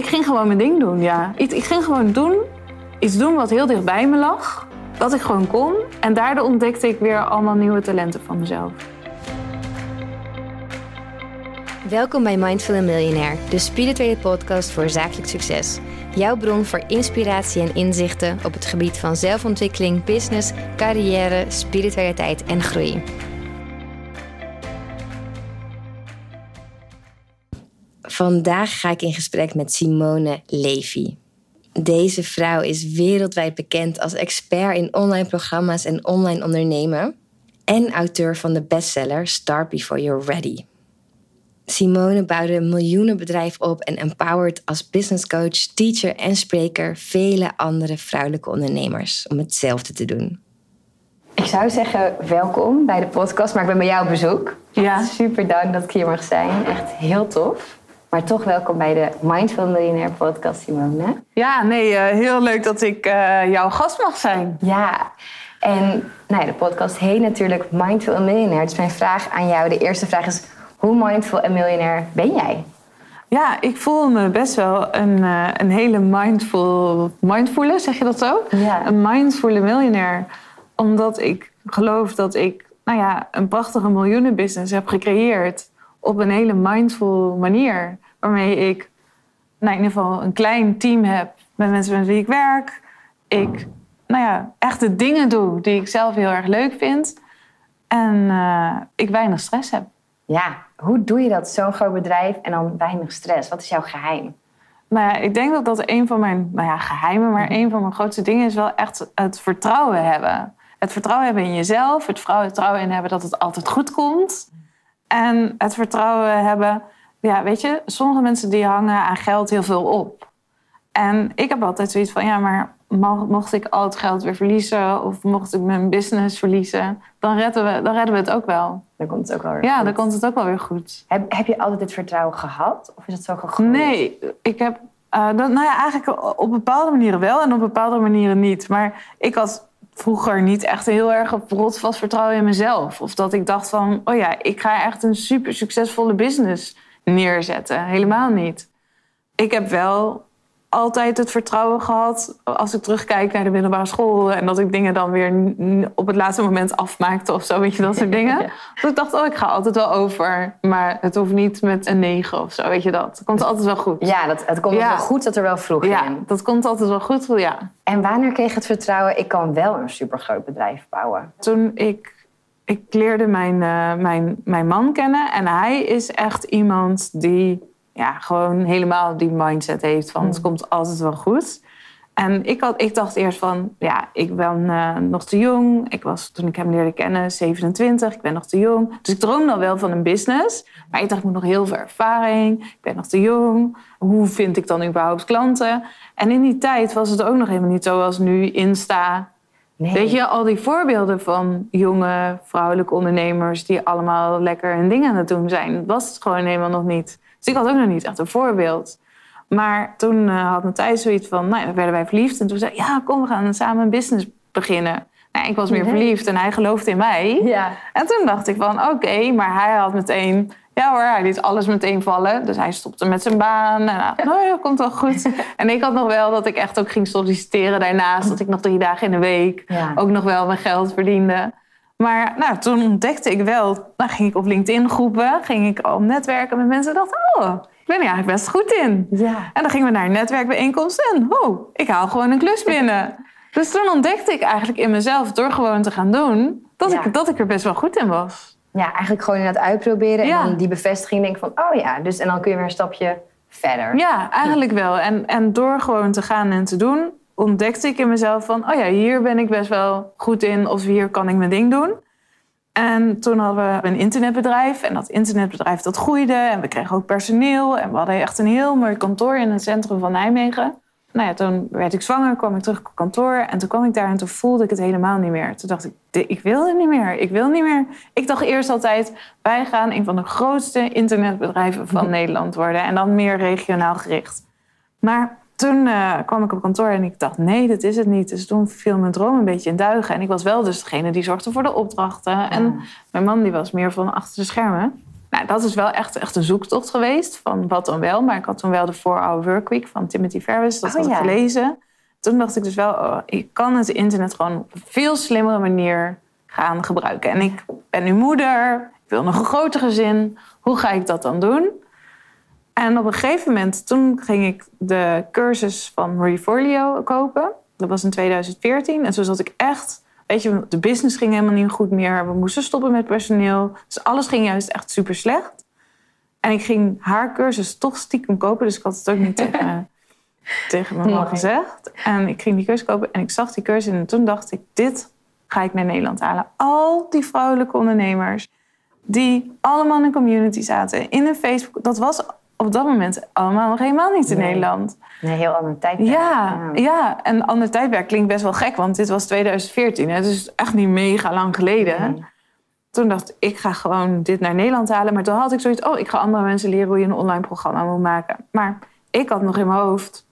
Ik ging gewoon mijn ding doen, ja. Ik, ik ging gewoon doen, iets doen wat heel dicht bij me lag. Dat ik gewoon kon. En daardoor ontdekte ik weer allemaal nieuwe talenten van mezelf. Welkom bij Mindful and Millionaire, de spirituele podcast voor zakelijk succes. Jouw bron voor inspiratie en inzichten op het gebied van zelfontwikkeling, business, carrière, spiritualiteit en groei. Vandaag ga ik in gesprek met Simone Levy. Deze vrouw is wereldwijd bekend als expert in online programma's en online ondernemen en auteur van de bestseller Start Before You're Ready. Simone bouwde een miljoenenbedrijf op en empowert als business coach, teacher en spreker vele andere vrouwelijke ondernemers om hetzelfde te doen. Ik zou zeggen welkom bij de podcast, maar ik ben bij jou op bezoek. Ja. Super dank dat ik hier mag zijn. Echt heel tof. Maar toch welkom bij de Mindful Millionaire podcast, Simone. Ja, nee, uh, heel leuk dat ik uh, jouw gast mag zijn. Ja, en nou ja, de podcast heet natuurlijk Mindful Millionaire. Dus mijn vraag aan jou, de eerste vraag is... hoe mindful en miljonair ben jij? Ja, ik voel me best wel een, uh, een hele mindful... Mindfulle, zeg je dat zo? Ja. Een mindfulle miljonair. Omdat ik geloof dat ik nou ja, een prachtige miljoenenbusiness heb gecreëerd op een hele mindful manier. Waarmee ik nou, in ieder geval een klein team heb met mensen met wie ik werk. Ik nou ja, echt de dingen doe die ik zelf heel erg leuk vind. En uh, ik weinig stress heb. Ja, hoe doe je dat? Zo'n groot bedrijf en dan weinig stress. Wat is jouw geheim? Nou ja, ik denk dat dat een van mijn nou ja, geheimen, maar een van mijn grootste dingen is wel echt het vertrouwen hebben. Het vertrouwen hebben in jezelf, het vertrouwen in hebben dat het altijd goed komt. En het vertrouwen hebben. Ja, weet je, sommige mensen die hangen aan geld heel veel op. En ik heb altijd zoiets van, ja, maar mocht ik al het geld weer verliezen... of mocht ik mijn business verliezen, dan redden we, dan redden we het ook wel. Dan komt het ook wel weer ja, goed. dan komt het ook wel weer goed. Heb, heb je altijd dit vertrouwen gehad? Of is het zo gegroeid? Nee, ik heb... Uh, dat, nou ja, eigenlijk op bepaalde manieren wel en op bepaalde manieren niet. Maar ik had vroeger niet echt heel erg rotsvast vertrouwen in mezelf. Of dat ik dacht van, oh ja, ik ga echt een super succesvolle business neerzetten. Helemaal niet. Ik heb wel altijd het vertrouwen gehad als ik terugkijk naar de middelbare school en dat ik dingen dan weer op het laatste moment afmaakte of zo, weet je, dat soort dingen. ja. Dus ik dacht, oh, ik ga altijd wel over, maar het hoeft niet met een negen of zo, weet je dat. Het komt altijd wel goed. Ja, dat, het komt ja. wel goed dat er wel vroeg ja, in. dat komt altijd wel goed, ja. En wanneer kreeg je het vertrouwen, ik kan wel een supergroot bedrijf bouwen? Toen ik ik leerde mijn, uh, mijn, mijn man kennen. En hij is echt iemand die ja, gewoon helemaal die mindset heeft van... het komt altijd wel goed. En ik, had, ik dacht eerst van, ja, ik ben uh, nog te jong. Ik was, toen ik hem leerde kennen, 27. Ik ben nog te jong. Dus ik droomde al wel van een business. Maar ik dacht, ik moet nog heel veel ervaring. Ik ben nog te jong. Hoe vind ik dan überhaupt klanten? En in die tijd was het ook nog helemaal niet zoals nu Insta... Nee. Weet je, al die voorbeelden van jonge vrouwelijke ondernemers die allemaal lekker hun dingen aan het doen zijn, dat was het gewoon helemaal nog niet. Dus ik had ook nog niet echt een voorbeeld. Maar toen uh, had Matthijs zoiets van, nou, dan werden wij verliefd. En toen zei ja, kom, we gaan samen een business beginnen. Nou, ik was meer Nee. verliefd en hij geloofde in mij. Ja. En toen dacht ik van, oké, maar hij had meteen... Ja hoor, hij liet alles meteen vallen. Dus hij stopte met zijn baan. En dacht, nou ja, komt wel goed. En ik had nog wel dat ik echt ook ging solliciteren daarnaast. Dat ik nog drie dagen in de week Ja. ook nog wel mijn geld verdiende. Maar nou, toen ontdekte ik wel, dan ging ik op LinkedIn groepen, ging ik al netwerken met mensen. En dacht, oh, ik ben hier eigenlijk best goed in. Ja. En dan gingen we naar een netwerkbijeenkomst en oh, ik haal gewoon een klus binnen. Dus toen ontdekte ik eigenlijk in mezelf, door gewoon te gaan doen, dat, Ja. ik, dat ik er best wel goed in was. ja, eigenlijk gewoon in het uitproberen. Ja. En dan die bevestiging denk van, oh ja. Dus, en dan kun je weer een stapje verder. Ja, eigenlijk wel. En, en door gewoon te gaan en te doen, ontdekte ik in mezelf van... oh ja, hier ben ik best wel goed in of hier kan ik mijn ding doen. En toen hadden we een internetbedrijf. En dat internetbedrijf dat groeide. En we kregen ook personeel. En we hadden echt een heel mooi kantoor in het centrum van Nijmegen. Nou ja, toen werd ik zwanger, kwam ik terug op kantoor. En toen kwam ik daar en toen voelde ik het helemaal niet meer. Toen dacht ik, "Dit- ik wil het niet meer. Ik wil niet meer. Ik dacht eerst altijd, wij gaan een van de grootste internetbedrijven van Nederland worden. En dan meer regionaal gericht. Maar toen eh, kwam ik op kantoor en ik dacht, nee, dat is het niet. Dus toen viel mijn droom een beetje in duigen. En ik was wel dus degene die zorgde voor de opdrachten. En mijn man die was meer van achter de schermen. Nou, dat is wel echt, echt een zoektocht geweest van wat dan wel. Maar ik had toen wel de 4-Hour Workweek van Timothy Ferris. Dat Oh, had ik ja. gelezen. Toen dacht ik dus wel, oh, ik kan het internet gewoon op een veel slimmere manier gaan gebruiken. En ik ben nu moeder, ik wil nog een groter gezin. Hoe ga ik dat dan doen? En op een gegeven moment, toen ging ik de cursus van Marie Forleo kopen. Dat was in 2014. En toen zat ik echt, weet je, de business ging helemaal niet goed meer. We moesten stoppen met personeel. Dus alles ging juist echt super slecht. En ik ging haar cursus toch stiekem kopen. Dus ik had het ook niet tegen, tegen mijn man gezegd. En ik ging die cursus kopen en ik zag die cursus. En toen dacht ik, dit ga ik naar Nederland halen. Al die vrouwelijke ondernemers die allemaal in een community zaten. In een Facebook. Dat was op dat moment allemaal nog helemaal niet in Nee. Nederland. Een heel ander tijd. Ja, ja, en ander tijdperk klinkt best wel gek, want dit was 2014. Hè, dus echt niet mega lang geleden. Nee. Toen dacht ik, ik ga gewoon dit naar Nederland halen. Maar toen had ik zoiets, oh, ik ga andere mensen leren hoe je een online programma moet maken. Maar ik had nog in mijn hoofd,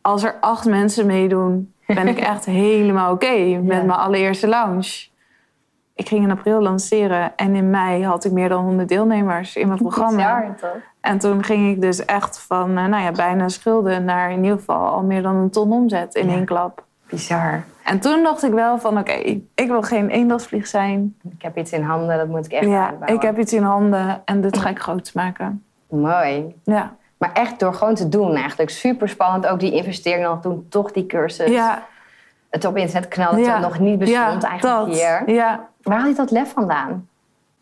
als er acht mensen meedoen, ben ik echt helemaal oké met Ja. mijn allereerste launch. Ik ging in april lanceren en in mei had ik meer dan 100 deelnemers in mijn programma. Bizar, toch? En toen ging ik dus echt van eh, nou ja, bijna schulden naar in ieder geval al meer dan een ton omzet in Ja. één klap. Bizar. En toen dacht ik wel van oké, ik wil geen eendagsvlieg zijn. Ik heb iets in handen, dat moet ik echt Ja, uitbouwen. ik heb iets in handen en dit ga ik groot maken. Mooi. Ja, Maar echt door gewoon te doen eigenlijk. Super spannend. Ook die investering dan toen toch die cursus. ja, Het op internet knallen ja. nog niet bestond ja, eigenlijk dat. hier. Ja. Waar haal je dat lef vandaan?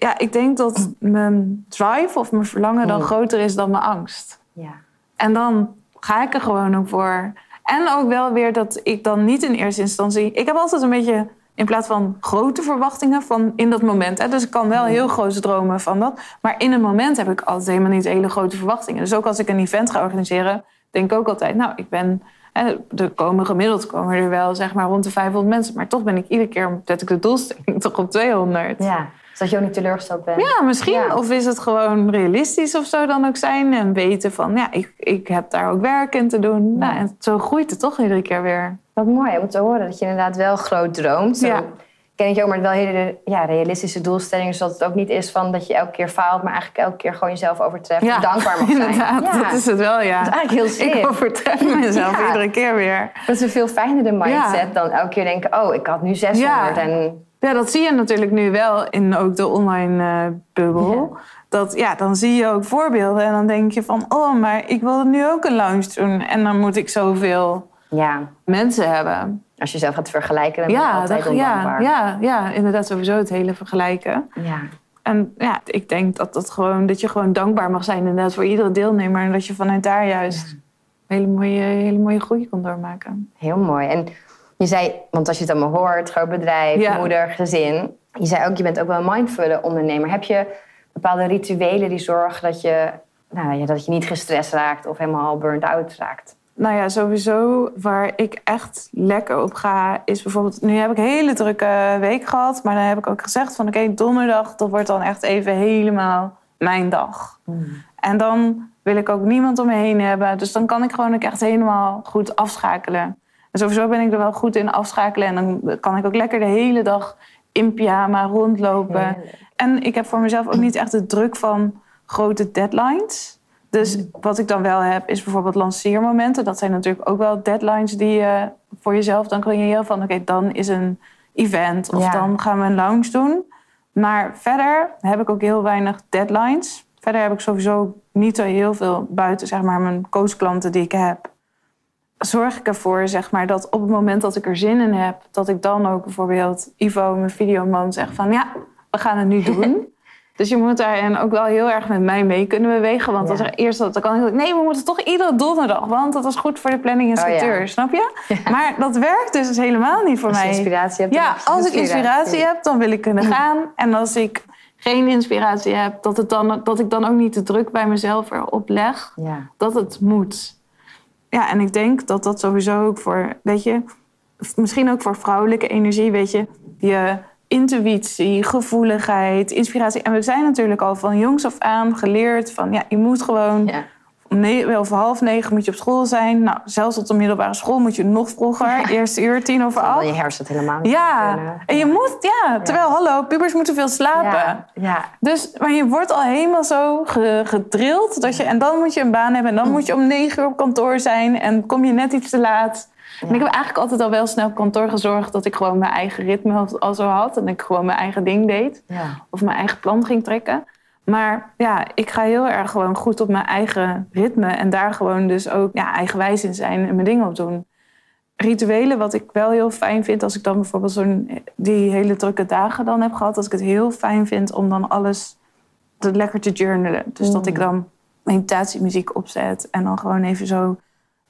Ja, ik denk dat mijn drive of mijn verlangen dan Mm. groter is dan mijn angst. Ja. En dan ga ik er gewoon ook voor. En ook wel weer dat ik dan niet in eerste instantie. Ik heb altijd een beetje in plaats van grote verwachtingen van in dat moment. Hè. Dus ik kan wel heel grote dromen van dat. Maar in een moment heb ik altijd helemaal niet hele grote verwachtingen. Dus ook als ik een event ga organiseren, denk ik ook altijd, nou, ik ben. Hè, er komen gemiddeld komen er wel zeg maar rond de 500 mensen. Maar toch ben ik iedere keer zet ik de doelstelling toch op 200. ja. Zodat je ook niet teleurgesteld bent. Ja, misschien. Ja. Of is het gewoon realistisch of zo dan ook zijn. En weten van, ja, ik, ik heb daar ook werk in te doen. Nou, en zo groeit het toch iedere keer weer. Wat mooi om te horen dat je inderdaad wel groot droomt. Ja. Ken ik je ook, maar wel hele ja, realistische doelstellingen. Zodat het ook niet is van dat je elke keer faalt, maar eigenlijk elke keer gewoon jezelf overtreft. en dankbaar mag zijn. inderdaad. Ja. Dat is het wel, ja. Dat is eigenlijk heel slim. Ik overtref mezelf Ja. iedere keer weer. Dat is een veel fijnere mindset Ja. dan elke keer denken... oh, ik had nu 600 Ja. en... Ja, dat zie je natuurlijk nu wel in ook de online eh, bubbel. Dat, ja, dan zie je ook voorbeelden en dan denk je van... oh, maar ik wil nu ook een launch doen. En dan moet ik zoveel Ja, mensen hebben. Als je jezelf gaat vergelijken, dan ben je Ja, altijd ja, ja, ja, inderdaad sowieso het hele vergelijken. ja. En ja, ik denk dat, dat, gewoon, dat je gewoon dankbaar mag zijn inderdaad voor iedere deelnemer. En dat je vanuit daar juist hele, mooie, hele mooie groei kan doormaken. Heel mooi. En je zei, want als je het allemaal hoort, groot bedrijf, Ja. moeder, gezin. Je zei ook, je bent ook wel een mindfulle ondernemer. Heb je bepaalde rituelen die zorgen dat je, nou, ja, dat je niet gestrest raakt of helemaal burnt out raakt? Nou ja, sowieso waar ik echt lekker op ga is bijvoorbeeld... Nu heb ik een hele drukke week gehad. Maar dan heb ik ook gezegd van oké, donderdag... dat wordt dan echt even helemaal mijn dag. En dan wil ik ook niemand om me heen hebben. Dus dan kan ik gewoon ook echt helemaal goed afschakelen. En sowieso ben ik er wel goed in afschakelen. En dan kan ik ook lekker de hele dag in pyjama rondlopen. Heerlijk. En ik heb voor mezelf ook niet echt de druk van grote deadlines. Dus wat ik dan wel heb, is bijvoorbeeld lanceermomenten. Dat zijn natuurlijk ook wel deadlines die je voor jezelf dan creëren. Van oké, dan is een event of Ja. dan gaan we een lounge doen. Maar verder heb ik ook heel weinig deadlines. Verder heb ik sowieso niet zo heel veel buiten zeg maar, mijn coachklanten die ik heb. Zorg ik ervoor zeg maar, dat op het moment dat ik er zin in heb... dat ik dan ook bijvoorbeeld Ivo, mijn videoman, zeg van... ja, we gaan het nu doen. Dus je moet daarin ook wel heel erg met mij mee kunnen bewegen. Want Ja. als er eerst dat dan kan ik... nee, we moeten toch iedere donderdag... want dat is goed voor de planning en Oh, ja. snap je? Maar dat werkt dus helemaal niet voor Als je mij. inspiratie hebt. Ja, als ik inspiratie heb, dan wil ik kunnen gaan. En als ik geen inspiratie heb, dat, het dan, dat ik dan ook niet de druk bij mezelf erop leg dat het moet. Ja, en ik denk dat dat sowieso ook voor, weet je, misschien ook voor vrouwelijke energie, weet je, je intuïtie, gevoeligheid, inspiratie. En we zijn natuurlijk al van jongs af aan geleerd van, ja, je moet gewoon ja. om of half negen moet je op school zijn. Nou, zelfs op de middelbare school moet je nog vroeger. Eerste uur, tien over acht. je hersen het helemaal niet Ja, en je moet, ja, terwijl, hallo, pubers moeten veel slapen. Ja, ja. Dus, maar je wordt al helemaal zo ge- gedrild. Dat je, en dan moet je een baan hebben. En dan moet je om negen uur op kantoor zijn. En kom je net iets te laat. En ik heb eigenlijk altijd al wel snel op kantoor gezorgd... dat ik gewoon mijn eigen ritme al- zo had. En ik gewoon mijn eigen ding deed. Of mijn eigen plan ging trekken. Maar ja, ik ga heel erg gewoon goed op mijn eigen ritme. En daar gewoon dus ook ja, eigenwijs in zijn en mijn dingen op doen. Rituelen, wat ik wel heel fijn vind... als ik dan bijvoorbeeld zo'n die hele drukke dagen dan heb gehad... dat ik het heel fijn vind om dan alles te lekker te journalen. Dus dat ik dan meditatiemuziek opzet... en dan gewoon even zo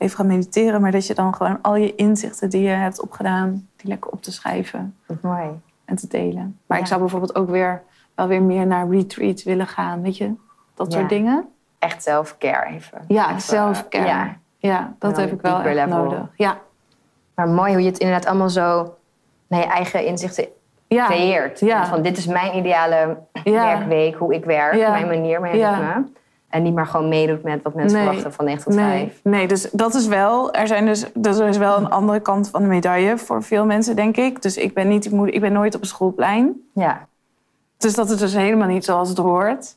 even gaan mediteren. Maar dat je dan gewoon al je inzichten die je hebt opgedaan... die lekker op te schrijven Mooi. en te delen. Maar Ja. ik zou bijvoorbeeld ook weer wel weer meer naar retreats willen gaan, weet je? Dat Ja. soort dingen. Echt self-care even. Ja, Even, self-care. Ja. Ja, dat heb ik wel dieper echt level. nodig. Ja. Maar mooi hoe je het inderdaad allemaal zo naar je eigen inzichten creëert. Ja. Van dit is mijn ideale werkweek, hoe ik werk, mijn manier, mijn ritme. En niet maar gewoon meedoet met wat mensen Nee. verwachten van 9 tot Nee, 5. nee, dus dat is wel. Er, zijn dus, dus er is wel een andere kant van de medaille voor veel mensen, denk ik. Dus ik ben, niet, ik ben nooit op een schoolplein. Ja. Dus dat is dus helemaal niet zoals het hoort.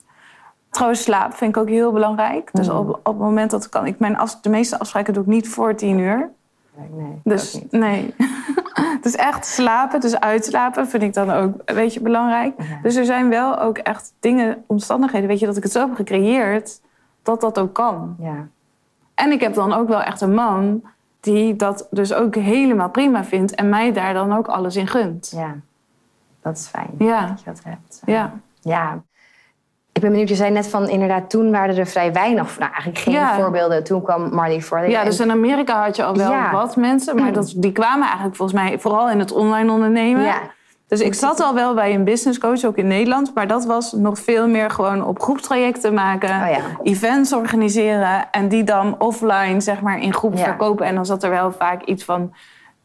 Trouwens, slaap vind ik ook heel belangrijk. Dus Mm. op, op het moment dat ik kan. Ik, mijn af, de meeste afspraken doe ik niet voor tien uur. Nee, Dus ook niet. nee. dus echt slapen, dus uitslapen vind ik dan ook een beetje belangrijk. Ja. Dus er zijn wel ook echt dingen, omstandigheden, weet je, dat ik het zo heb gecreëerd, dat dat ook kan. Ja. En ik heb dan ook wel echt een man die dat dus ook helemaal prima vindt en mij daar dan ook alles in gunt. ja, dat is fijn Ja, dat je dat hebt. ja. Ja. Ben benieuwd, je zei net van inderdaad, toen waren er vrij weinig, nou eigenlijk geen Ja. voorbeelden. Toen kwam Marley Forley. Ja, dus in Amerika had je al wel Ja. wat mensen, maar dat, die kwamen eigenlijk volgens mij vooral in het online ondernemen. Ja. Dus ik zat al wel bij een business coach, ook in Nederland. Maar dat was nog veel meer gewoon op groepstrajecten maken. Oh ja. Events organiseren. En die dan offline, zeg maar, in groep Ja. verkopen. En dan zat er wel vaak iets van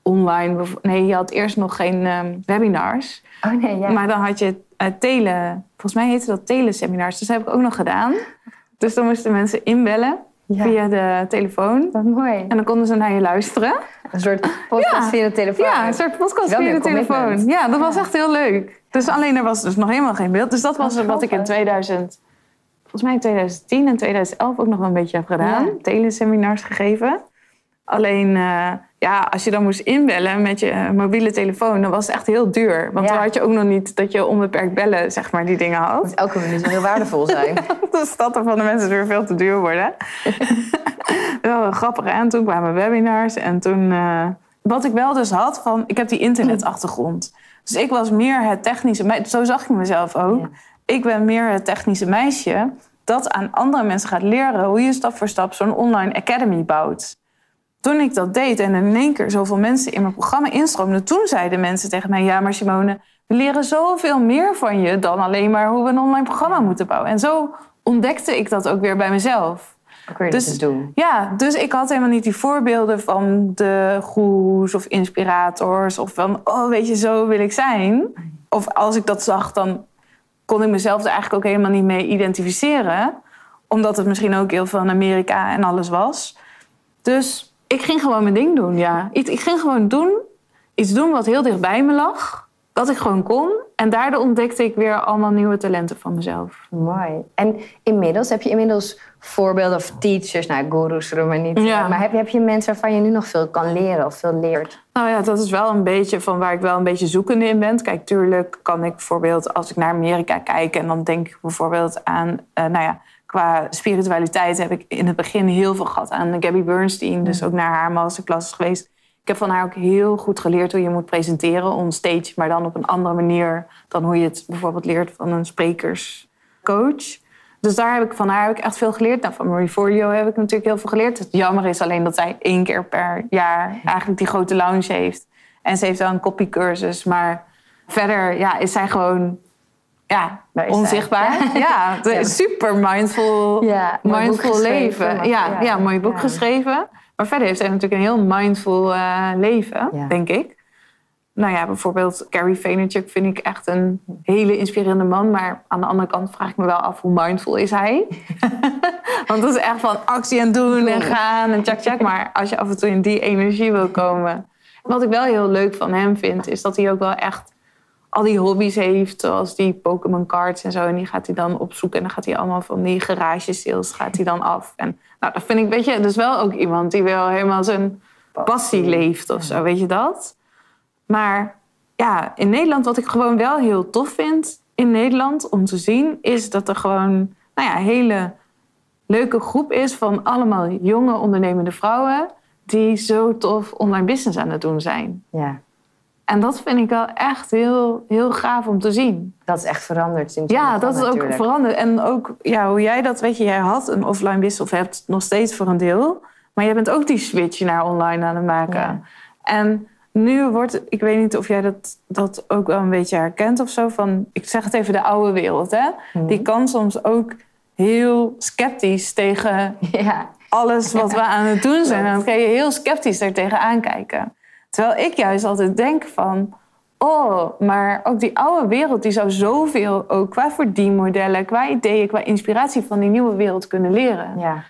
online. Nee, je had eerst nog geen ehm, webinars. Oh nee, ja. Maar dan had je eh, tele... Volgens mij heette dat teleseminars. Dus dat heb ik ook nog gedaan. Dus dan moesten mensen inbellen Ja. via de telefoon. Wat mooi. En dan konden ze naar je luisteren. Een soort podcast Ja. via de telefoon. Ja, een soort podcast via de telefoon. Ja, dat was echt heel leuk. Dus alleen er was dus nog helemaal geen beeld. Dus dat was Wat ik in grappig. 2000, volgens mij in 2010 en 2011 ook nog wel een beetje heb gedaan. Teleseminars gegeven. Alleen, eh, ja, als je dan moest inbellen met je mobiele telefoon, dan was het echt heel duur. Want Ja. dan had je ook nog niet dat je onbeperkt bellen, zeg maar, die dingen had. Moet elke minuut wel heel waardevol zijn. Dus dat er van de mensen weer veel te duur worden. wel grappig. En toen kwamen webinars. En toen... eh, wat ik wel dus had van... Ik heb die internetachtergrond. Dus ik was meer het technische... mei- Zo zag ik mezelf ook. Ja. Ik ben meer het technische meisje... dat aan andere mensen gaat leren... hoe je stap voor stap zo'n online academy bouwt. Toen ik dat deed en in één keer zoveel mensen in mijn programma instroomden... toen zeiden mensen tegen mij... Ja, maar Simone, we leren zoveel meer van je... dan alleen maar hoe we een online programma moeten bouwen. En zo ontdekte ik dat ook weer bij mezelf. Ook Dus- doen. Ja, dus ik had helemaal niet die voorbeelden van de goeroes of inspirators. Of van, oh, weet je, zo wil ik zijn. Of als ik dat zag, dan kon ik mezelf er eigenlijk ook helemaal niet mee identificeren. Omdat het misschien ook heel veel in Amerika en alles was. Dus ik ging gewoon mijn ding doen, ja. Ik, ik ging gewoon doen, iets doen wat heel dicht bij me lag. Dat ik gewoon kon. En daardoor ontdekte ik weer allemaal nieuwe talenten van mezelf. Mooi. En inmiddels, heb je inmiddels voorbeelden of teachers, nou, gurus we maar niet. Ja. Maar heb je, heb je mensen waarvan je nu nog veel kan leren of veel leert? Nou ja, dat is wel een beetje van waar ik wel een beetje zoekende in ben. Kijk, tuurlijk kan ik bijvoorbeeld als ik naar Amerika kijk en dan denk ik bijvoorbeeld aan, eh, nou ja, qua spiritualiteit heb ik in het begin heel veel gehad aan Gabby Bernstein, dus ook naar haar masterclasses geweest. Ik heb van haar ook heel goed geleerd hoe je moet presenteren on stage, maar dan op een andere manier dan hoe je het bijvoorbeeld leert van een sprekerscoach. Dus daar heb ik van haar heb ik echt veel geleerd. Nou, van Marie Forleo heb ik natuurlijk heel veel geleerd. Het jammer is alleen dat zij één keer per jaar eigenlijk die grote lounge heeft. En ze heeft wel een copycursus. Maar verder ja, is zij gewoon ja, onzichtbaar. Ja, is super mindful, Ja, mindful leven. Ja, ja, mooi boek geschreven. Maar verder heeft zij natuurlijk een heel mindful eh, leven, denk ik. Nou ja, bijvoorbeeld Gary Vaynerchuk vind ik echt een hele inspirerende man. Maar aan de andere kant vraag ik me wel af hoe mindful is hij? Want dat is echt van actie en doen en gaan en tjak tjak. Maar als je af en toe in die energie wil komen. Wat ik wel heel leuk van hem vind, is dat hij ook wel echt al die hobby's heeft. Zoals die Pokémon cards en zo. En die gaat hij dan opzoeken. En dan gaat hij allemaal van die garage sales gaat hij dan af. En nou, dat vind ik, weet je, dus wel ook iemand die wel helemaal zijn passie leeft of zo. Weet je dat? Maar ja, in Nederland, wat ik gewoon wel heel tof vind in Nederland om te zien, is dat er gewoon nou ja, een hele leuke groep is van allemaal jonge ondernemende vrouwen die zo tof online business aan het doen zijn. Ja. En dat vind ik wel echt heel, heel gaaf om te zien. Dat is echt veranderd sinds Ja, dat is ook veranderd. En ook ja, hoe jij dat, weet je, jij had een offline business of hebt nog steeds voor een deel. Maar jij bent ook die switch naar online aan het maken. Ja. En nu wordt, ik weet niet of jij dat, dat ook wel een beetje herkent of zo. Van, ik zeg het even, de oude wereld. Hè? Mhm. Die kan soms ook heel sceptisch tegen Ja. alles wat we aan het doen zijn. Dan kan je heel sceptisch er tegenaan kijken. Terwijl ik juist altijd denk van... Oh, maar ook die oude wereld die zou zoveel ook qua verdienmodellen, qua ideeën, qua inspiratie van die nieuwe wereld kunnen leren. ja.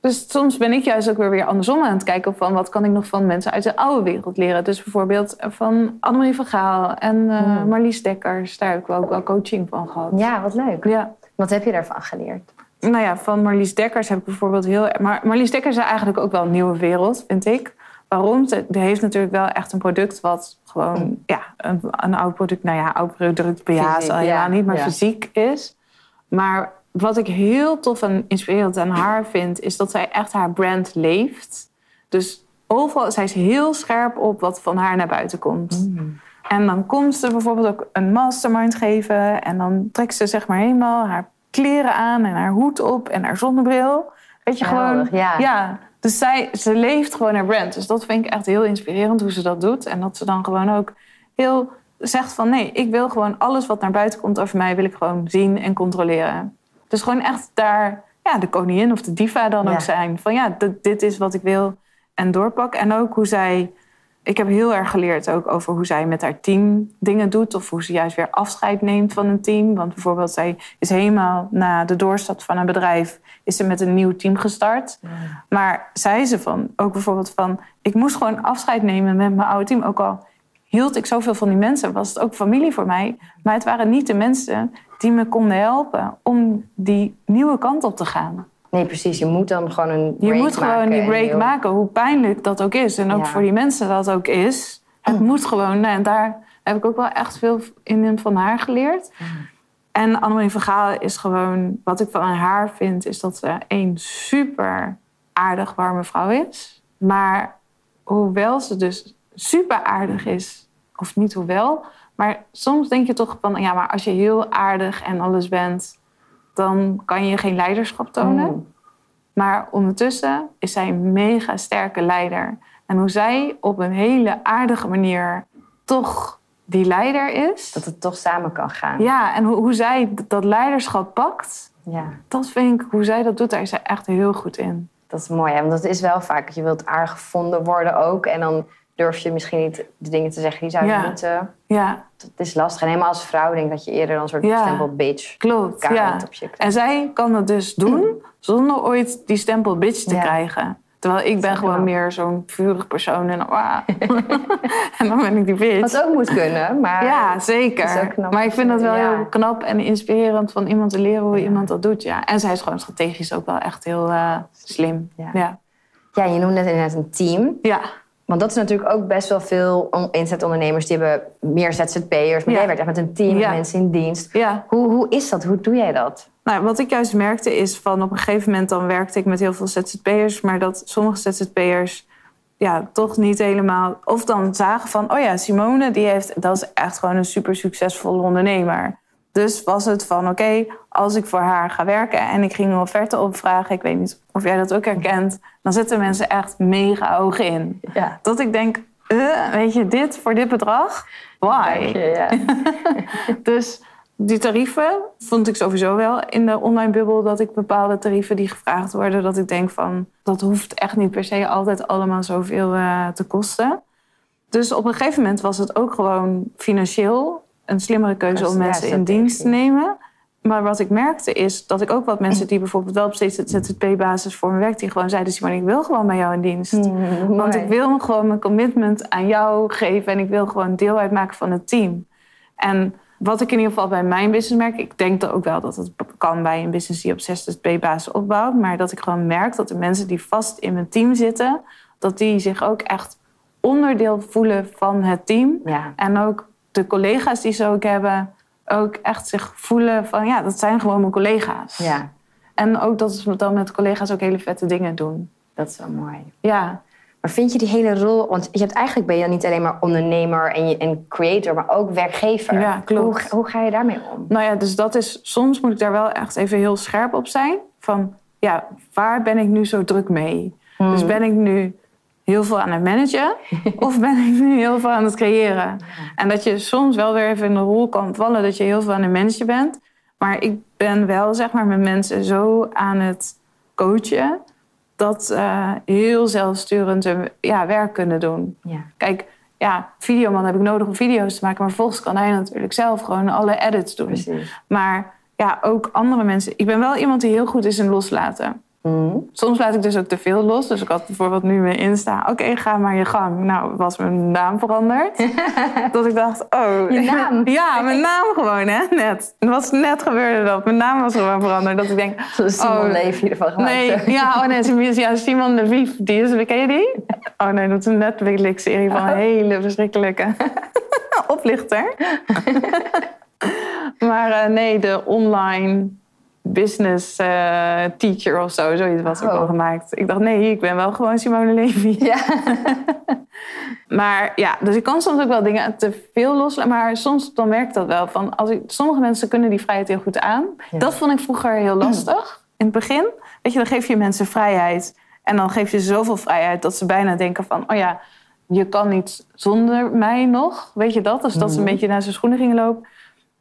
Dus soms ben ik juist ook weer weer andersom aan het kijken van wat kan ik nog van mensen uit de oude wereld leren. Dus bijvoorbeeld van Annemarie van Gaal en eh, Hmm. Marlies Dekkers. Daar heb ik ook wel coaching van gehad. Ja, wat leuk. Ja. Wat heb je daarvan geleerd? Nou ja, van Marlies Dekkers heb ik bijvoorbeeld heel... Maar Marlies Dekkers is eigenlijk ook wel een nieuwe wereld, vind ik. Waarom? Ze heeft natuurlijk wel echt een product wat gewoon... Ja, een, een oud product. Nou ja, oud product Hmm. Fysiek, al ja, niet, maar ja. fysiek is. Maar wat ik heel tof en inspirerend aan haar vind... is dat zij echt haar brand leeft. Dus overal, zij is heel scherp op wat van haar naar buiten komt. En dan komt ze bijvoorbeeld ook een mastermind geven. En dan trekt ze zeg maar helemaal haar kleren aan en haar hoed op en haar zonnebril. Weet je, gewoon. ja. Dus zij, ze leeft gewoon haar brand. Dus dat vind ik echt heel inspirerend hoe ze dat doet. En dat ze dan gewoon ook heel zegt van nee, ik wil gewoon alles wat naar buiten komt over mij, wil ik gewoon zien en controleren. Dus gewoon echt daar ja, de koningin of de diva dan Ja. ook zijn. Van ja, dit, dit is wat ik wil en doorpak. En ook hoe zij ik heb heel erg geleerd ook over hoe zij met haar team dingen doet. Of hoe ze juist weer afscheid neemt van een team. Want bijvoorbeeld, zij is helemaal na de doorstart van een bedrijf... is ze met een nieuw team gestart. Maar zei ze van, ook bijvoorbeeld van... ik moest gewoon afscheid nemen met mijn oude team. Ook al hield ik zoveel van die mensen, was het ook familie voor mij. Maar het waren niet de mensen die me konden helpen... om die nieuwe kant op te gaan. Nee, precies. Je moet dan gewoon een Je break moet gewoon maken die break heel- maken, hoe pijnlijk dat ook is. En ook Ja. voor die mensen dat ook is. Het moet gewoon. En daar heb ik ook wel echt veel in van haar geleerd. En Annemarie van Gaal is gewoon... Wat ik van haar vind, is dat ze een super aardig, warme vrouw is. Maar hoewel ze dus super aardig is... Of niet hoewel... Maar soms denk je toch van... Ja, maar als je heel aardig en alles bent... dan kan je geen leiderschap tonen. Mm. Maar ondertussen is zij een mega sterke leider. En hoe zij op een hele aardige manier toch die leider is. Dat het toch samen kan gaan. Ja, en hoe, hoe zij dat leiderschap pakt, Ja, dat vind ik, hoe zij dat doet, daar is zij echt heel goed in. dat is mooi. Hè? Want dat is wel vaak je wilt aardig gevonden worden ook. En dan durf je misschien niet de dingen te zeggen die zouden Ja. moeten. Ja, Het is lastig. En helemaal als vrouw denk ik dat je eerder dan een soort Ja. stempel bitch klopt. kaart Ja. op je En zij kan dat dus doen zonder ooit die stempel bitch te Ja. krijgen. Terwijl ik ben gewoon meer zo'n vurig persoon. En, ah. en dan ben ik die bitch. Wat ook moet kunnen, maar... Ja, zeker. maar ik vind je- dat wel heel knap en inspirerend van iemand te leren hoe iemand dat doet. Ja. En zij is gewoon strategisch ook wel echt heel eh, slim. Ja. Ja. Ja, je noemde net inderdaad een team. Ja. Want dat is natuurlijk ook best wel veel on- inzetondernemers. Die hebben meer ZZP'ers. Maar jij werkt echt met een team, Ja. mensen in dienst. ja. Hoe, hoe is dat? Hoe doe jij dat? Nou, wat ik juist merkte is van op een gegeven moment dan werkte ik met heel veel ZZP'ers. Maar dat sommige ZZP'ers ja, toch niet helemaal... Of dan zagen van, oh ja, Simone, die heeft, dat is echt gewoon een super succesvolle ondernemer. Dus was het van, oké, als ik voor haar ga werken en ik ging een offerte opvragen... ik weet niet of jij dat ook herkent... dan zetten mensen echt mega hoog in. Ja. Dat ik denk, eh, weet je, dit voor dit bedrag? Why? Ja. Dus die tarieven vond ik sowieso wel in de online bubbel dat ik bepaalde tarieven die gevraagd worden, dat ik denk van dat hoeft echt niet per se altijd allemaal zoveel eh, te kosten. Dus op een gegeven moment was het ook gewoon financieel een slimmere keuze om mensen in dienst te nemen. Maar wat ik merkte is dat ik ook wat mensen die bijvoorbeeld wel op ZZP-basis voor me werken, die gewoon zeiden: Simone, ik wil gewoon bij jou in dienst. Mm, Want ik wil gewoon mijn commitment aan jou geven en ik wil gewoon deel uitmaken van het team. En wat ik in ieder geval bij mijn business merk, ik denk dat ook wel dat het kan bij een business die op ZZP-basis opbouwt, maar dat ik gewoon merk dat de mensen die vast in mijn team zitten, dat die zich ook echt onderdeel voelen van het team. Ja. En ook de collega's die ze ook hebben, ook echt zich voelen van ja, dat zijn gewoon mijn collega's. ja, En ook dat ze dan met collega's ook hele vette dingen doen. dat is wel mooi. Ja, Maar vind je die hele rol, want je hebt eigenlijk ben je dan niet alleen maar ondernemer en, je, en creator, maar ook werkgever. Ja, klopt. Hoe, hoe ga je daarmee om? nou ja, dus dat is soms moet ik daar wel echt even heel scherp op zijn. Van ja, waar ben ik nu zo druk mee? Dus ben ik nu heel veel aan het managen of ben ik nu heel veel aan het creëren? En dat je soms wel weer even in de rol kan vallen dat je heel veel aan het managen bent. Maar ik ben wel zeg maar met mensen zo aan het coachen dat ze heel zelfsturend hun ja, werk kunnen doen. Ja. Kijk, ja, videoman heb ik nodig om video's te maken. Maar vervolgens kan hij natuurlijk zelf gewoon alle edits doen. Precies. Maar ja, ook andere mensen. Ik ben wel iemand die heel goed is in loslaten. Mm. Soms laat ik dus ook te veel los. Dus ik had bijvoorbeeld nu mijn Insta. Oké, ga maar je gang. Nou, was mijn naam veranderd. dat ik dacht, oh. Je naam? ja, mijn naam gewoon, hè, net. Het was net gebeurde dat. Mijn naam was gewoon veranderd. Dat ik denk, Simon oh, Levy ervan gemaakt. Nee, ja, oh nee, Simon, ja, Simon de Vief, die is, ken je die? Oh nee, dat is een Netflix-serie van een hele verschrikkelijke oplichter. maar eh, nee, de online business eh, teacher of zo, zoiets was ook Oh. al gemaakt. Ik dacht, nee, ik ben wel gewoon Simone Levy. Ja. Maar ja, dus ik kan soms ook wel dingen te veel loslaten. Maar soms dan werkt dat wel. Van als ik, sommige mensen kunnen die vrijheid heel goed aan. Ja. Dat vond ik vroeger heel lastig. In het begin, weet je, dan geef je mensen vrijheid. En dan geef je zoveel vrijheid dat ze bijna denken van... oh ja, je kan niet zonder mij nog. Weet je dat? Dus dat ze een beetje naar zijn schoenen gingen lopen.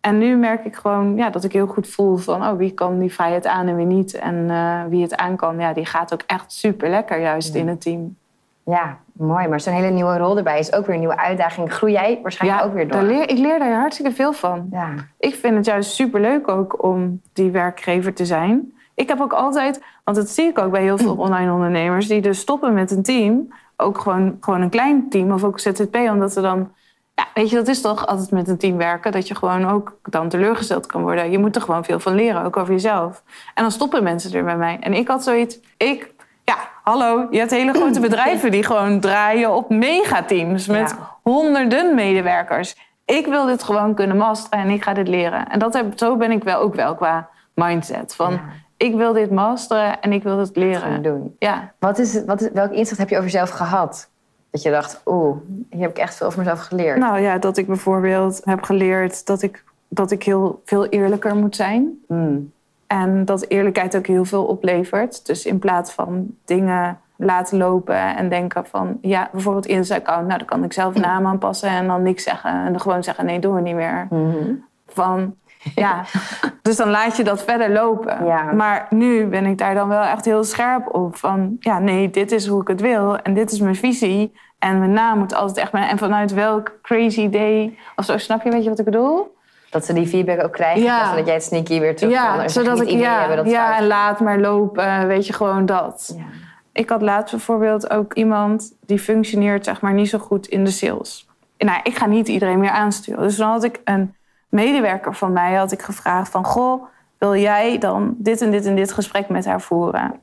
En nu merk ik gewoon ja, dat ik heel goed voel van... oh, wie kan die vrijheid aan en wie niet. En eh, wie het aan kan, ja, die gaat ook echt super lekker juist in het team. ja, mooi. Maar zo'n hele nieuwe rol erbij is ook weer een nieuwe uitdaging. Groei jij waarschijnlijk ook weer door. leer, ik leer daar hartstikke veel van. Ja. Ik vind het juist superleuk ook om die werkgever te zijn. Ik heb ook altijd, want dat zie ik ook bij heel veel online ondernemers... die dus stoppen met een team. Ook gewoon, gewoon een klein team of ook ZZP. Omdat ze dan... Ja, weet je, dat is toch altijd met een team werken. Dat je gewoon ook dan teleurgesteld kan worden. Je moet er gewoon veel van leren, ook over jezelf. En dan stoppen mensen er bij mij. En ik had zoiets... Ik, ja, hallo, je hebt hele grote bedrijven... die gewoon draaien op megateams met Ja. honderden medewerkers. Ik wil dit gewoon kunnen masteren en ik ga dit leren. En dat heb, zo ben ik wel ook wel qua mindset. Van, Ja. ik wil dit masteren en ik wil het Gaan leren. doen. Ja, Wat is, het- wat is, welk inzicht heb je over jezelf gehad? Dat je dacht, oeh, hier heb ik echt veel over mezelf geleerd. nou ja, dat ik bijvoorbeeld heb geleerd dat ik, dat ik heel veel eerlijker moet zijn. Mm. En dat eerlijkheid ook heel veel oplevert. Dus in plaats van dingen laten lopen en denken van... ja, bijvoorbeeld Insta-account, nou dan kan ik zelf een naam aanpassen... en dan niks zeggen en dan gewoon zeggen nee, doen we niet meer. Mhm. Van, ja, dus dan laat je dat verder lopen. Ja. Maar nu ben ik daar dan wel echt heel scherp op. Van, ja, nee, dit is hoe ik het wil en dit is mijn visie. En mijn naam moet altijd echt... En vanuit welk crazy day of zo, snap je, weet je wat ik bedoel? Dat ze die feedback ook krijgen. Ja. in plaats van dat jij het sneaky weer terug Ja, zodat ik, idee ja, hebben dat ja en laat maar lopen, weet je, gewoon dat. Ja. Ik had laatst bijvoorbeeld ook iemand die functioneert zeg maar niet zo goed in de sales. Nou, ik ga niet iedereen meer aansturen. Dus dan had ik een medewerker van mij had ik gevraagd van... Goh, wil jij dan dit en dit en dit gesprek met haar voeren?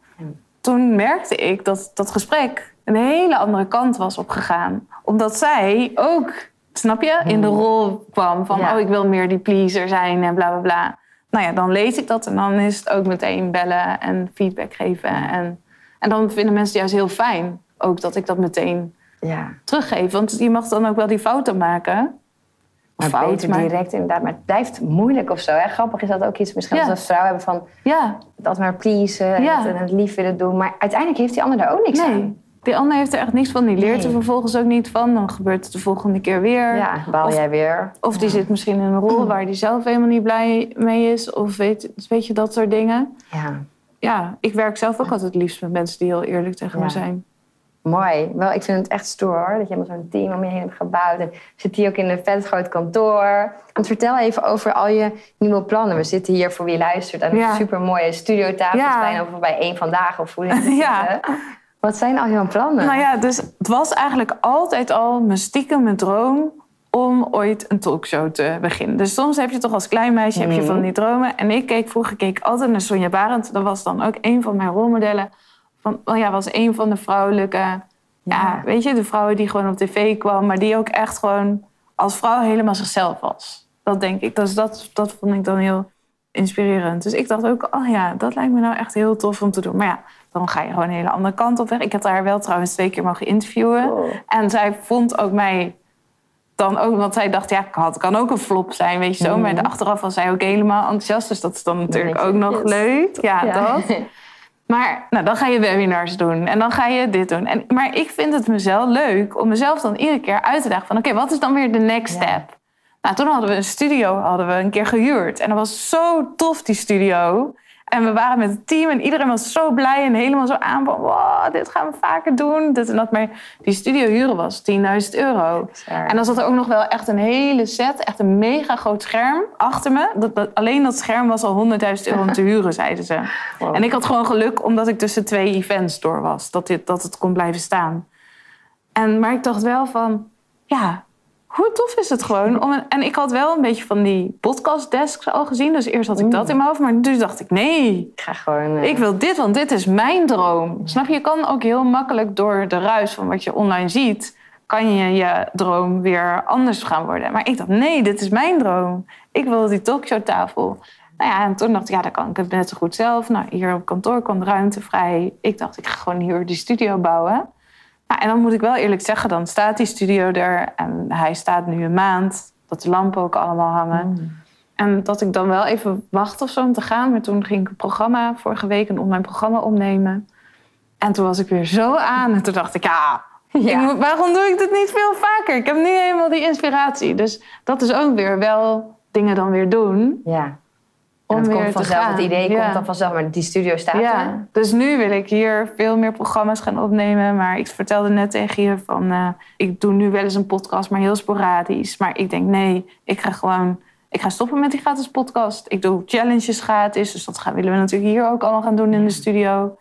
Toen merkte ik dat dat gesprek een hele andere kant was opgegaan. Omdat zij ook, snap je, in de rol kwam van... Ja. oh, ik wil meer die pleaser zijn en bla bla bla. Nou ja, dan lees ik dat en dan is het ook meteen bellen en feedback geven. En, en dan vinden mensen het juist heel fijn ook dat ik dat meteen ja. teruggeef. Want je mag dan ook wel die fouten maken. Maar Fout, beter maar- direct inderdaad. Maar het blijft moeilijk of zo. Hè? Grappig is dat ook iets misschien Ja. als we als vrouw hebben van... Ja, dat maar pleasen en, Ja. het, en het lief willen doen. Maar uiteindelijk heeft die ander daar ook niks aan. nee. Die ander heeft er echt niks van. Die leert Nee. er vervolgens ook niet van. Dan gebeurt het de volgende keer weer. Ja, baal Of- jij weer. Of die zit misschien in een rol waar die zelf helemaal niet blij mee is. Of weet, weet je, dat soort dingen. Ja. Ja, ik werk zelf ook altijd het liefst met mensen die heel eerlijk tegen me zijn. Mooi. Wel, ik vind het echt stoer hoor, dat je helemaal zo'n team om je heen hebt gebouwd. En zit hier ook in een vet groot kantoor. Want vertel even over al je nieuwe plannen. We zitten hier voor wie luistert aan een Ja. super mooie studiotafel. Ja. Bijna over bij één vandaag of hoe het Ja. Wat zijn al jouw plannen? Nou ja, dus het was eigenlijk altijd al mijn stiekem mijn droom om ooit een talkshow te beginnen. Dus soms heb je toch als klein meisje heb je Mhm. van die dromen. En ik keek vroeger keek altijd naar Sonja Barend. Dat was dan ook een van mijn rolmodellen. Van, oh ja, was een van de vrouwelijke... Ja. Ja. weet je, de vrouwen die gewoon op tv kwam... maar die ook echt gewoon als vrouw helemaal zichzelf was. Dat denk ik. Dus dat, dat vond ik dan heel inspirerend. Dus ik dacht ook, oh ja, dat lijkt me nou echt heel tof om te doen. Maar ja, dan ga je gewoon een hele andere kant op weg. Ik heb haar wel trouwens twee keer mogen interviewen. Cool. En zij vond ook mij dan ook, want zij dacht, ja, het kan ook een flop zijn, weet je zo. Maar achteraf was zij ook helemaal enthousiast. Dus dat is dan natuurlijk ook nog yes. leuk. Ja, dat. Maar nou, dan ga je webinars doen en dan ga je dit doen. En, maar ik vind het mezelf leuk om mezelf dan iedere keer uit te dagen van... oké, wat is dan weer de next Ja. step? Nou, toen hadden we een studio hadden we een keer gehuurd. En dat was zo tof, die studio. En we waren met het team en iedereen was zo blij en helemaal zo aan van... wow, dit gaan we vaker doen. Dit en dat. Maar die studio huren was 10.000 euro. En dan zat er ook nog wel echt een hele set, echt een mega groot scherm achter me. Dat, dat- alleen dat scherm was al 100.000 euro om te huren, zeiden ze. Wow. En ik had gewoon geluk omdat ik tussen twee events door was. Dat, dit, dat het kon blijven staan. En, maar ik dacht wel van, ja, hoe tof is het gewoon? Om een- en ik had wel een beetje van die podcastdesks al gezien. Dus eerst had ik dat in mijn hoofd. Maar toen dacht ik, nee, Ik ga gewoon... eh, ik wil dit, want dit is mijn droom. Snap je? Je kan ook heel makkelijk door de ruis van wat je online ziet... kan je je droom weer anders gaan worden. Maar ik dacht, nee, dit is mijn droom. Ik wil die talkshowtafel. Nou ja, en toen dacht ik, ja, dan kan ik het net zo goed zelf. Nou, hier op kantoor kwam de ruimte vrij. Ik dacht, ik ga gewoon hier die studio bouwen. Nou, en dan moet ik wel eerlijk zeggen, dan staat die studio er. En hij staat nu een maand. Dat de lampen ook allemaal hangen. En dat ik dan wel even wacht of zo om te gaan. Maar toen ging ik een programma, vorige week een online programma opnemen. En toen was ik weer zo aan. En toen dacht ik, ja, Ja. ik moet- waarom doe ik dit niet veel vaker? Ik heb nu helemaal die inspiratie. Dus dat is ook weer wel dingen dan weer doen. Ja. Om En het weer komt te vanzelf, gaan. het idee Ja. komt dan vanzelf, maar die studio staat er. Ja, dus nu wil ik hier veel meer programma's gaan opnemen. Maar ik vertelde net tegen je van... eh, ik doe nu wel eens een podcast, maar heel sporadisch. Maar ik denk, nee, ik ga gewoon... Ik ga stoppen met die gratis podcast. Ik doe challenges gratis. Dus dat gaan, willen we natuurlijk hier ook allemaal gaan doen in de studio.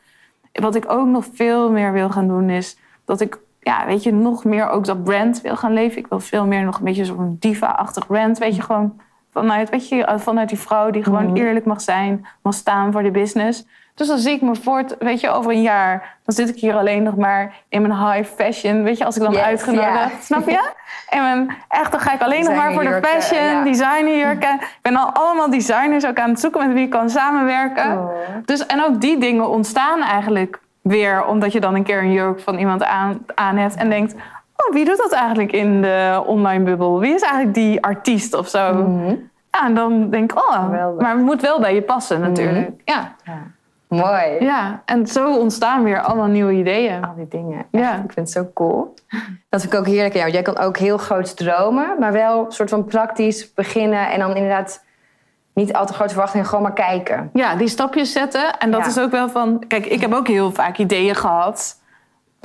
Wat ik ook nog veel meer wil gaan doen is... dat ik, ja, weet je, nog meer ook dat brand wil gaan leven. Ik wil veel meer nog een beetje zo'n diva-achtig brand. Weet je, gewoon vanuit, weet je, vanuit die vrouw die gewoon Mhm. eerlijk mag zijn, mag staan voor de business. Dus dan zie ik me voort, weet je, over een jaar, dan zit ik hier alleen nog maar in mijn high fashion, weet je, als ik dan Yes, uitgenodigd, ja. snap je? En mijn, echt, dan ga ik alleen nog maar voor de fashion, ja. designerjurken. Ik ben al allemaal designers ook aan het zoeken met wie ik kan samenwerken. Oh. Dus, en ook die dingen ontstaan eigenlijk weer omdat je dan een keer een jurk van iemand aan, aan hebt en denkt: Oh, wie doet dat eigenlijk in de online bubbel? Wie is eigenlijk die artiest of zo? Mhm. Ja, en dan denk ik: Oh, Geweldig. maar het moet wel bij je passen natuurlijk. Ja. Ja. Mooi. ja, en zo ontstaan weer allemaal nieuwe ideeën. Al die dingen. Ja. Ik vind het zo cool. Dat vind ik ook heerlijk. Ja, jij kan ook heel groot dromen, maar wel een soort van praktisch beginnen. En dan inderdaad niet al te grote verwachtingen, gewoon maar kijken. Ja, die stapjes zetten. En dat Ja. is ook wel van... Kijk, ik heb ook heel vaak ideeën gehad.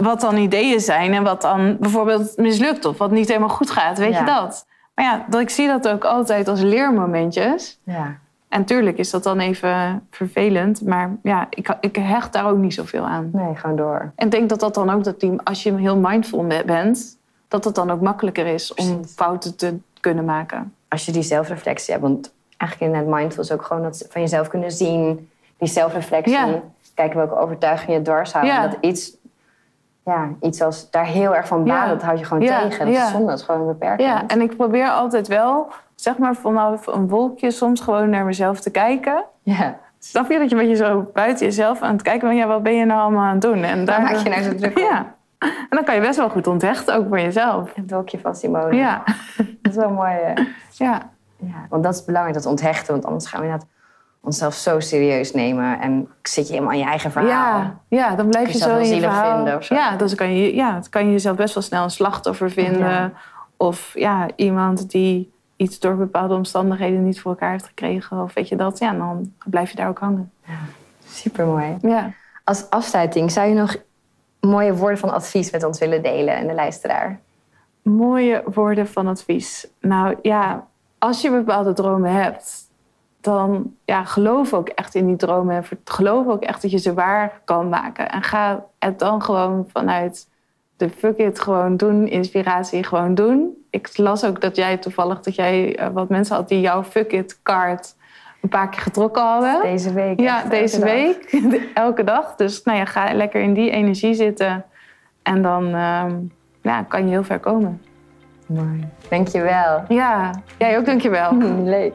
Wat dan ideeën zijn en wat dan bijvoorbeeld mislukt of wat niet helemaal goed gaat. Weet Ja. je dat? Maar ja, dat, ik zie dat ook altijd als leermomentjes. Ja. En tuurlijk is dat dan even vervelend. Maar ja, ik, ik hecht daar ook niet zoveel aan. Nee, gewoon door. En ik denk dat dat dan ook, dat die, als je heel mindful be- bent... dat het dan ook makkelijker is om fouten te kunnen maken. Als je die zelfreflectie hebt, want eigenlijk in het mindful is ook gewoon dat van jezelf kunnen zien. Die zelfreflectie. Ja. Kijken welke overtuigingen je dwars houden. Ja. Dat iets, ja, iets als daar heel erg van baat, Ja. dat houd je gewoon Ja, tegen. Dat is zonde, dat is gewoon beperkend. Ja, en ik probeer altijd wel, zeg maar vanaf een wolkje, soms gewoon naar mezelf te kijken. ja. Snap je dat je een beetje zo buiten jezelf aan het kijken bent? Ja, wat ben je nou allemaal aan het doen? En Daar maak je nou zo druk op. Ja. En dan kan je best wel goed onthechten, ook voor jezelf. Het wolkje van Simone. Ja. Dat is wel mooi. Ja. Ja, want dat is belangrijk, dat onthechten. Want anders gaan we inderdaad onszelf zo serieus nemen. En zit je helemaal in je eigen verhaal. Ja, ja, dan blijf je zo in je zielig verhaal. vinden of zo. Ja, dus kan je, ja, dan kan je jezelf best wel snel een slachtoffer vinden. Ja. Of ja, iemand die iets door bepaalde omstandigheden niet voor elkaar heeft gekregen. Of weet je dat, ja, dan blijf je daar ook hangen. Super mooi. Ja. Als afsluiting, zou je nog mooie woorden van advies met ons willen delen en de luisteraar? Mooie woorden van advies. Nou ja, als je bepaalde dromen hebt, dan ja, geloof ook echt in die dromen. En geloof ook echt dat je ze waar kan maken. En ga het dan gewoon vanuit de fuck it gewoon doen, inspiratie gewoon doen. Ik las ook dat jij toevallig, dat jij uh, wat mensen had die jouw fuck it kaart een paar keer getrokken hadden. Deze week. Ja, deze week. elke dag. Dus nou ja, ga lekker in die energie zitten. En dan uh, ja, kan je heel ver komen. Mooi. Dankjewel. Ja, jij ook dankjewel. Leuk.